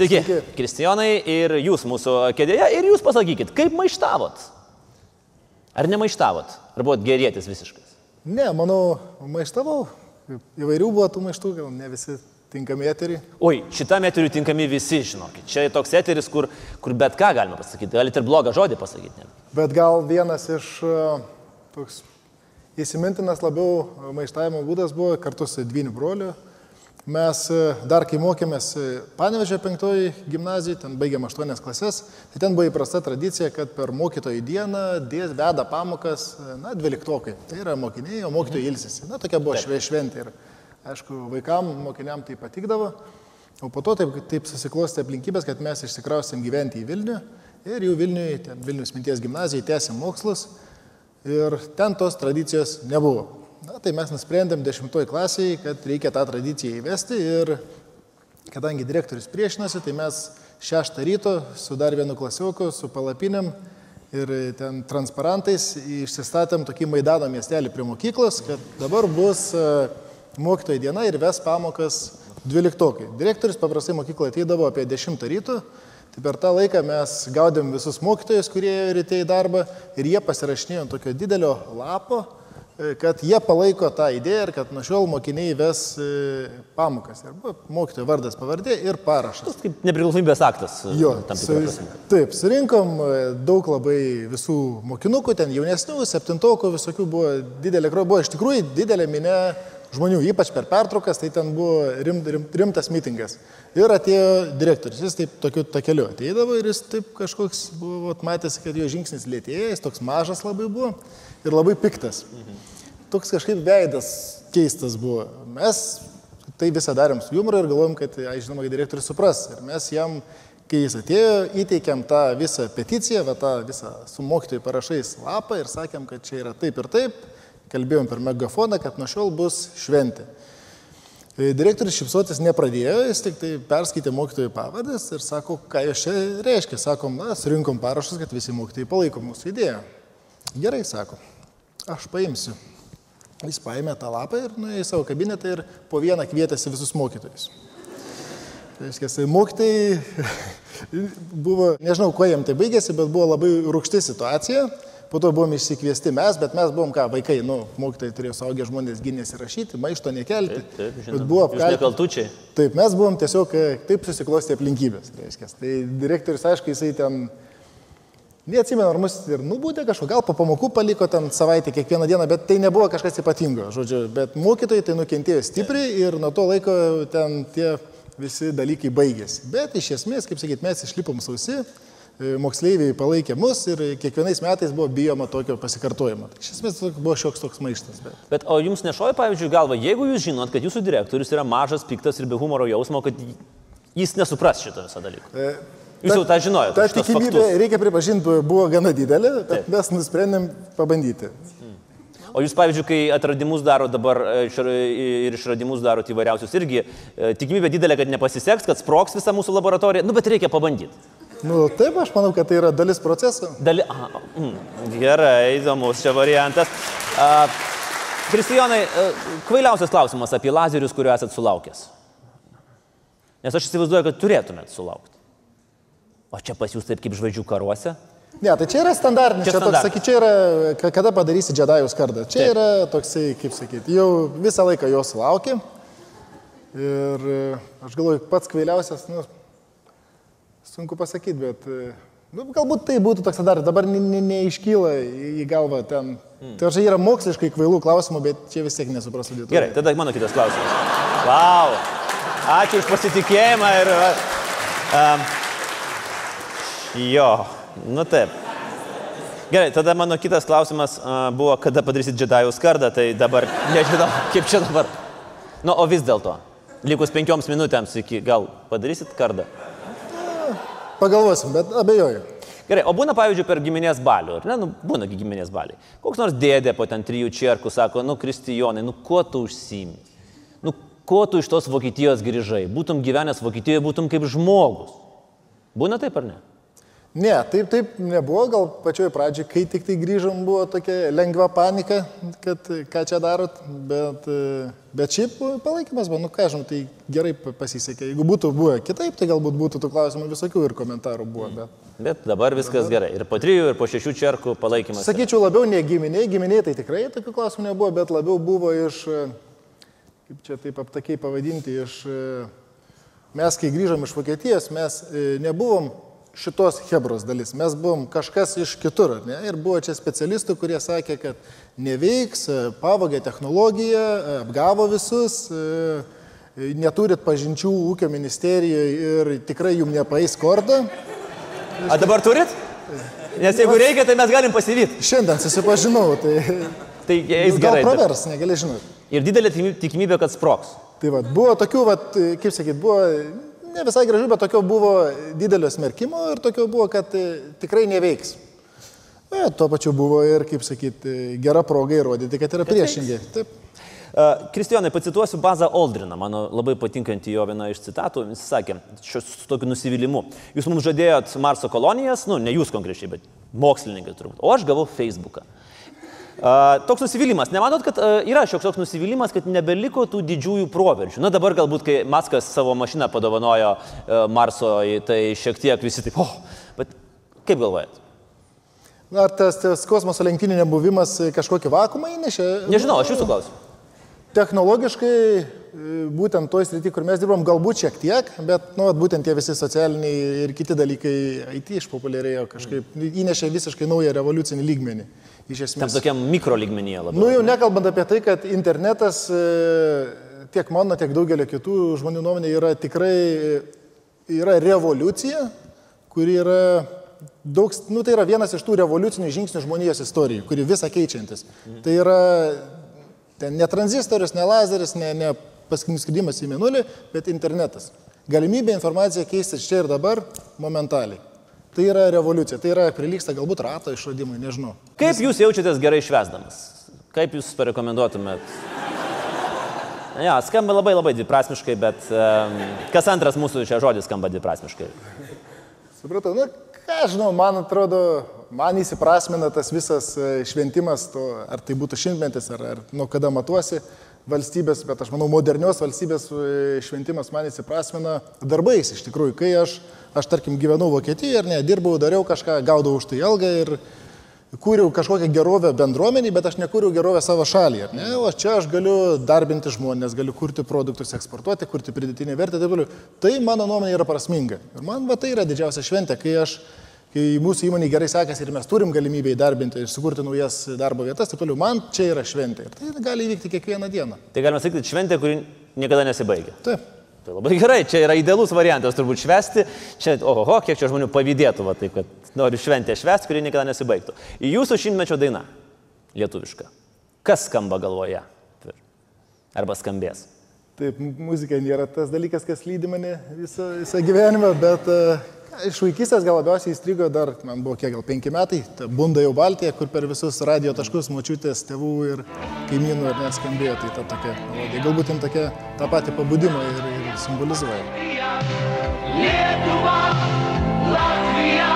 Sveiki, Kristijonai, ir jūs mūsų kėdėje, ir jūs pasakykit, kaip maištavot? Ar nemaištavot? Ar buvot gerėtis visiškas? Ne, manau, maištavau. Įvairių buvo tų maištų, gal ne visi tinkami eterį. Oi, šitam eteriui tinkami visi, žinokit. Čia toks eteris, kur, kur bet ką galima pasakyti. Galite ir blogą žodį pasakyti. Bet gal vienas iš e, toks įsimintinas labiau maištavimo būdas buvo kartu su dviniu broliu. Mes e, dar kai mokėmės e, Panevežė penktoji gimnazijai, ten baigėm aštuonias klases, tai ten buvo įprasta tradicija, kad per mokytojų dieną dės veda pamokas, na, dvyliktokai. Tai yra mokiniai, o mokytojai ilsisi. Na, tokia buvo šve šventė ir, aišku, vaikam, mokiniam tai patikdavo. O po to taip, taip susiklosti aplinkybės, kad mes išsikraustėm gyventi į Vilnių ir jau Vilniui, ten Vilnius minties gimnazijai, tęsėm mokslus ir ten tos tradicijos nebuvo. Na, tai mes nusprendėm dešimtoj klasiai, kad reikia tą tradiciją įvesti ir kadangi direktorius priešinasi, tai mes šeštą ryto su dar vienu klasioku, su palapinėm ir ten transparantais išsistatėm tokį Maidano miestelį prie mokyklos, kad dabar bus e, mokytojų diena ir ves pamokas dvyliktokai. Direktorius paprastai mokykloje ateidavo apie 10 ryto, tai per tą laiką mes gaudėm visus mokytojus, kurie ėjo ryte į darbą ir jie pasirašinėjo ant tokio didelio lapo, kad jie palaiko tą idėją ir kad nuo šiol mokiniai ves e, pamokas. Arba mokytojo vardas, pavardė ir parašas. Tas kaip nepriklausomybės aktas. e, Jo, tam su, taip, surinkom e, daug labai visų mokinukų, ten jaunesnių, septintokų, visokių buvo didelė, buvo iš tikrųjų didelė minė žmonių, ypač per pertraukas, tai ten buvo rim, rim, rimtas mitingas. Ir atėjo direktorius, jis taip tokiu takeliu ateidavo ir jis taip kažkoks buvo, matėsi, kad jo žingsnis lėtėja, jis toks mažas labai buvo ir labai piktas. Toks kažkaip veidas keistas buvo. Mes tai visą darėm su humoru ir galvojom, kad, ai, žinoma, direktorius supras. Ir mes jam, kai jis atėjo, įteikėm tą visą peticiją, va, tą visą su mokytojai parašais lapą ir sakėm, kad čia yra taip ir taip. Kalbėjom per megafoną, kad nuo šiol bus šventė. E, Direktorius šipsotis nepradėjo, jis tik tai perskaitė mokytojų pavardės ir sako, ką jos čia reiškia. Sakom, na, surinkom parašus, kad visi mokytojai palaiko mūsų idėją. Gerai, sako, aš paimsiu. Jis paėmė tą lapą ir nuėjo į savo kabinetą ir po vieną kvietėsi visus mokytojus. Tai reiškia, mokytojai buvo, nežinau, kuo jiem tai baigėsi, bet buvo labai rūkšti situacija. Po to buvom išsikviesti mes, bet mes buvom ką, vaikai, nu, mokytojai turėjo saugę žmonės gynėsi rašyti, maišto nekelti. Taip, žinoma. buvo apkaltinti. Taip, mes buvom tiesiog e, taip susiklosti aplinkybės. Reiškia. Tai direktorius, aišku, jisai ten, neatsimenu, ar mus ir nubūdė kažko, gal po pamokų paliko ten savaitę kiekvieną dieną, bet tai nebuvo kažkas ypatingo, žodžiu, bet mokytojai tai nukentėjo stipriai ir nuo to laiko ten tie visi dalykai baigėsi. Bet iš esmės, kaip sakyt, mes išlipom sausi, moksleiviai palaikė mus ir kiekvienais metais buvo bijoma tokio pasikartojimo. Tai iš esmės buvo šioks toks maištas. Bet... Bet o jums nešoja, pavyzdžiui, galva, jeigu jūs žinot, kad jūsų direktorius yra mažas, piktas ir be humoro jausmo, kad jis nesupras šito viso dalyko. E, Jūs jau tą žinojote. Ta tikimybė, faktus. reikia pripažinti, buvo gana didelė, bet Taip. mes nusprendėm pabandyti. O jūs, pavyzdžiui, kai atradimus daro dabar e, ir išradimus darot įvairiausius irgi, e, tikimybė didelė, kad nepasiseks, kad sproks visa mūsų laboratorija, nu bet reikia pabandyti. Nu, taip, aš manau, kad tai yra dalis proceso. Dali... Aha, mm, gerai, įdomus čia variantas. A, Kristijonai, e, kvailiausias klausimas apie lazerius, kuriuo esat sulaukęs. Nes aš įsivaizduoju, kad turėtumėt sulaukti. O čia pas jūs taip kaip žvaigždžių karuose? Ne, tai čia yra standartinis, Čia čia, toks, sakyčiau, čia yra, ka- kada padarysi džedajus kardą. Čia Taip. yra toksai, kaip sakyti, jau visą laiką jos laukia. Ir e, aš galvoju, pats kvailiausias, nu, sunku pasakyti, bet e, nu, galbūt tai būtų toks standartas, dabar ne- ne- neiškyla į galvą ten. Mm. Tai čia yra moksliškai kvailų klausimų, bet čia vis tiek nesuprasų lietuvių. Gerai, tada mano kitas klausimas. Vau, ačiū už pasitikėjimą ir... Um, jo, nu taip. Gerai, tada mano kitas klausimas uh, buvo, kada padarysit džedajų skardą, tai dabar nežinau, kaip čia dabar. Nu, o vis dėlto, likus penkioms minutėms iki gal padarysit kardą. Pagalvosim, bet abejoju. Gerai, o būna, pavyzdžiui, per giminės balių, ar ne? Nu, būna gi giminės baliai. Koks nors dėdė po ten trijų čerkų sako, nu, Kristijonai, nu, kuo tu užsimi? Nu, kuo tu iš tos Vokietijos grįžai? Būtum gyvenęs Vokietijoje, būtum kaip žmogus. Būna taip ar ne? Ne, taip, taip nebuvo, gal pačioj pradžioj, kai tik tai grįžom, buvo tokia lengva panika, kad ką čia darot, bet, bet šiaip palaikymas buvo, nu ką žinau, tai gerai pasisekė. Jeigu būtų buvę kitaip, tai galbūt būtų tų klausimų visokių ir komentarų buvo. Bet, Bet dabar viskas gerai. Ir po trijų, ir po šešių čerkų palaikymas. sakyčiau, labiau ne giminiai, giminiai tai tikrai tokių klausimų nebuvo, bet labiau buvo iš, kaip čia taip aptakiai pavadinti, iš, mes kai grįžom iš Vokietijos, mes e, nebuvom šitos Hebros dalis. Mes buvom kažkas iš kitur. Ne? Ir buvo čia specialistų, kurie sakė, kad neveiks, e, pavogė technologiją, e, apgavo visus, e, neturit pažinčių ūkio ministerijoje ir tikrai jums nepaeis kordą. A dabar turit? Nes jeigu reikia, tai mes galim pasivyti. Šiandien susipažinau, tai Tai eis nu, gal gerai. pravers, negali žinoti. Ir didelė tikimy- tikimybė, kad sproks. Tai va, buvo tokių, va, kaip sakyt, buvo ne visai gražu, bet tokio buvo didelio smerkimo ir tokio buvo, kad e, tikrai neveiks. E, tuo pačiu buvo ir, kaip sakyt, e, gera proga įrodyti, kad yra priešingai. Taip. Uh, Kristijonai, pacituosiu Bazą Aldriną, mano labai patinkantį jo vieną iš citatų. Jis sakė, šios su tokiu nusivylimu. Jūs mums žadėjot Marso kolonijas, nu, ne jūs konkrečiai, bet mokslininkai turbūt. O aš gavau Facebooką. Toks nusivylimas. Nemanot, kad yra šioks toks nusivylimas, kad nebeliko tų didžiųjų proveržių. Na dabar galbūt, kai Maskas savo mašiną padovanojo Marso, tai šiek tiek visi taip, oh, bet kaip galvojat? Ar tas, tas kosmoso lenktynių nebuvimas kažkokį vakumą įnešė? Nežinau, aš jūsų klausiu. Technologiškai, e, būtent toj srity, kur mes dirbam, galbūt šiek tiek, bet, nu, būtent tie visi socialiniai ir kiti dalykai IT išpopuliarėjo kažkaip, įnešė visiškai naują revoliucinį lygmenį. Iš Tam esmės. tokiam mikro lygmenyje labiau. Nu jau nekalbant apie tai, kad internetas e, tiek mano, tiek daugelio kitų žmonių nuomonė yra tikrai e, yra revoliucija, kuri yra daug, nu tai yra vienas iš tų revoliucinių žingsnių žmonijos istorijoje, kuri visą keičiantis. Tai yra ten ne tranzistorius, ne lazeris, ne, ne paskutinis skridimas į mėnulį, bet internetas. Galimybė informaciją keistis čia ir dabar momentaliai. Tai yra revoliucija, tai yra prilyksta galbūt rato išradimui, nežinau. Kaip jūs jaučiatės gerai švesdamas? Kaip jūs parekomenduotumėt? Ja, skamba labai labai dviprasmiškai, bet um, kas antras mūsų čia žodis skamba dviprasmiškai. Supratau, nu ką žinau, man atrodo, man įsiprasmina tas visas e, šventimas, to, ar tai būtų šimtmetis, ar, ar nuo kada matuosi valstybės, bet aš manau, modernios valstybės e, šventimas man įsiprasmina darbais iš tikrųjų. Kai aš, aš tarkim, gyvenau Vokietijoje ir ne, dirbau, dariau kažką, gaudavau už tai algą ir kūriau kažkokią gerovę bendruomenį, bet aš nekūriau gerovę savo šalį. ar Ne? O čia aš galiu darbinti žmonės, galiu kurti produktus, eksportuoti, kurti pridėtinę vertę taip toliau. Tai mano nuomonė yra prasminga. Ir man va, tai yra didžiausia šventė, kai aš kai mūsų įmonė gerai sekasi ir mes turim galimybę įdarbinti ir sukurti naujas darbo vietas, taip toliau, man čia yra šventė. Ir tai gali įvykti kiekvieną dieną. Tai galima sakyti, šventė, kuri niekada nesibaigia. Taip. Tai labai gerai, čia yra idealus variantas turbūt švesti. Čia, oho, kiek čia žmonių pavydėtų, va, taip, kad nori šventę švesti, kuri niekada nesibaigtų. Jūsų šimtmečio daina, lietuviška. Kas skamba galvoje? Arba skambės. Taip, mu- muzika nėra tas dalykas, kas lydi mane visą, visą gyvenimą, bet e, iš vaikystės gal labiausiai įstrigo dar, man buvo kiek gal penki metai, ta bunda jau Baltija, kur per visus radio taškus močiutės, tėvų ir kaimynų ir neskambėjo, tai ta tokia melodija. Galbūt jin tokia tą patį pabudimą ir, ir simbolizuoja. Lietuva, Latvija,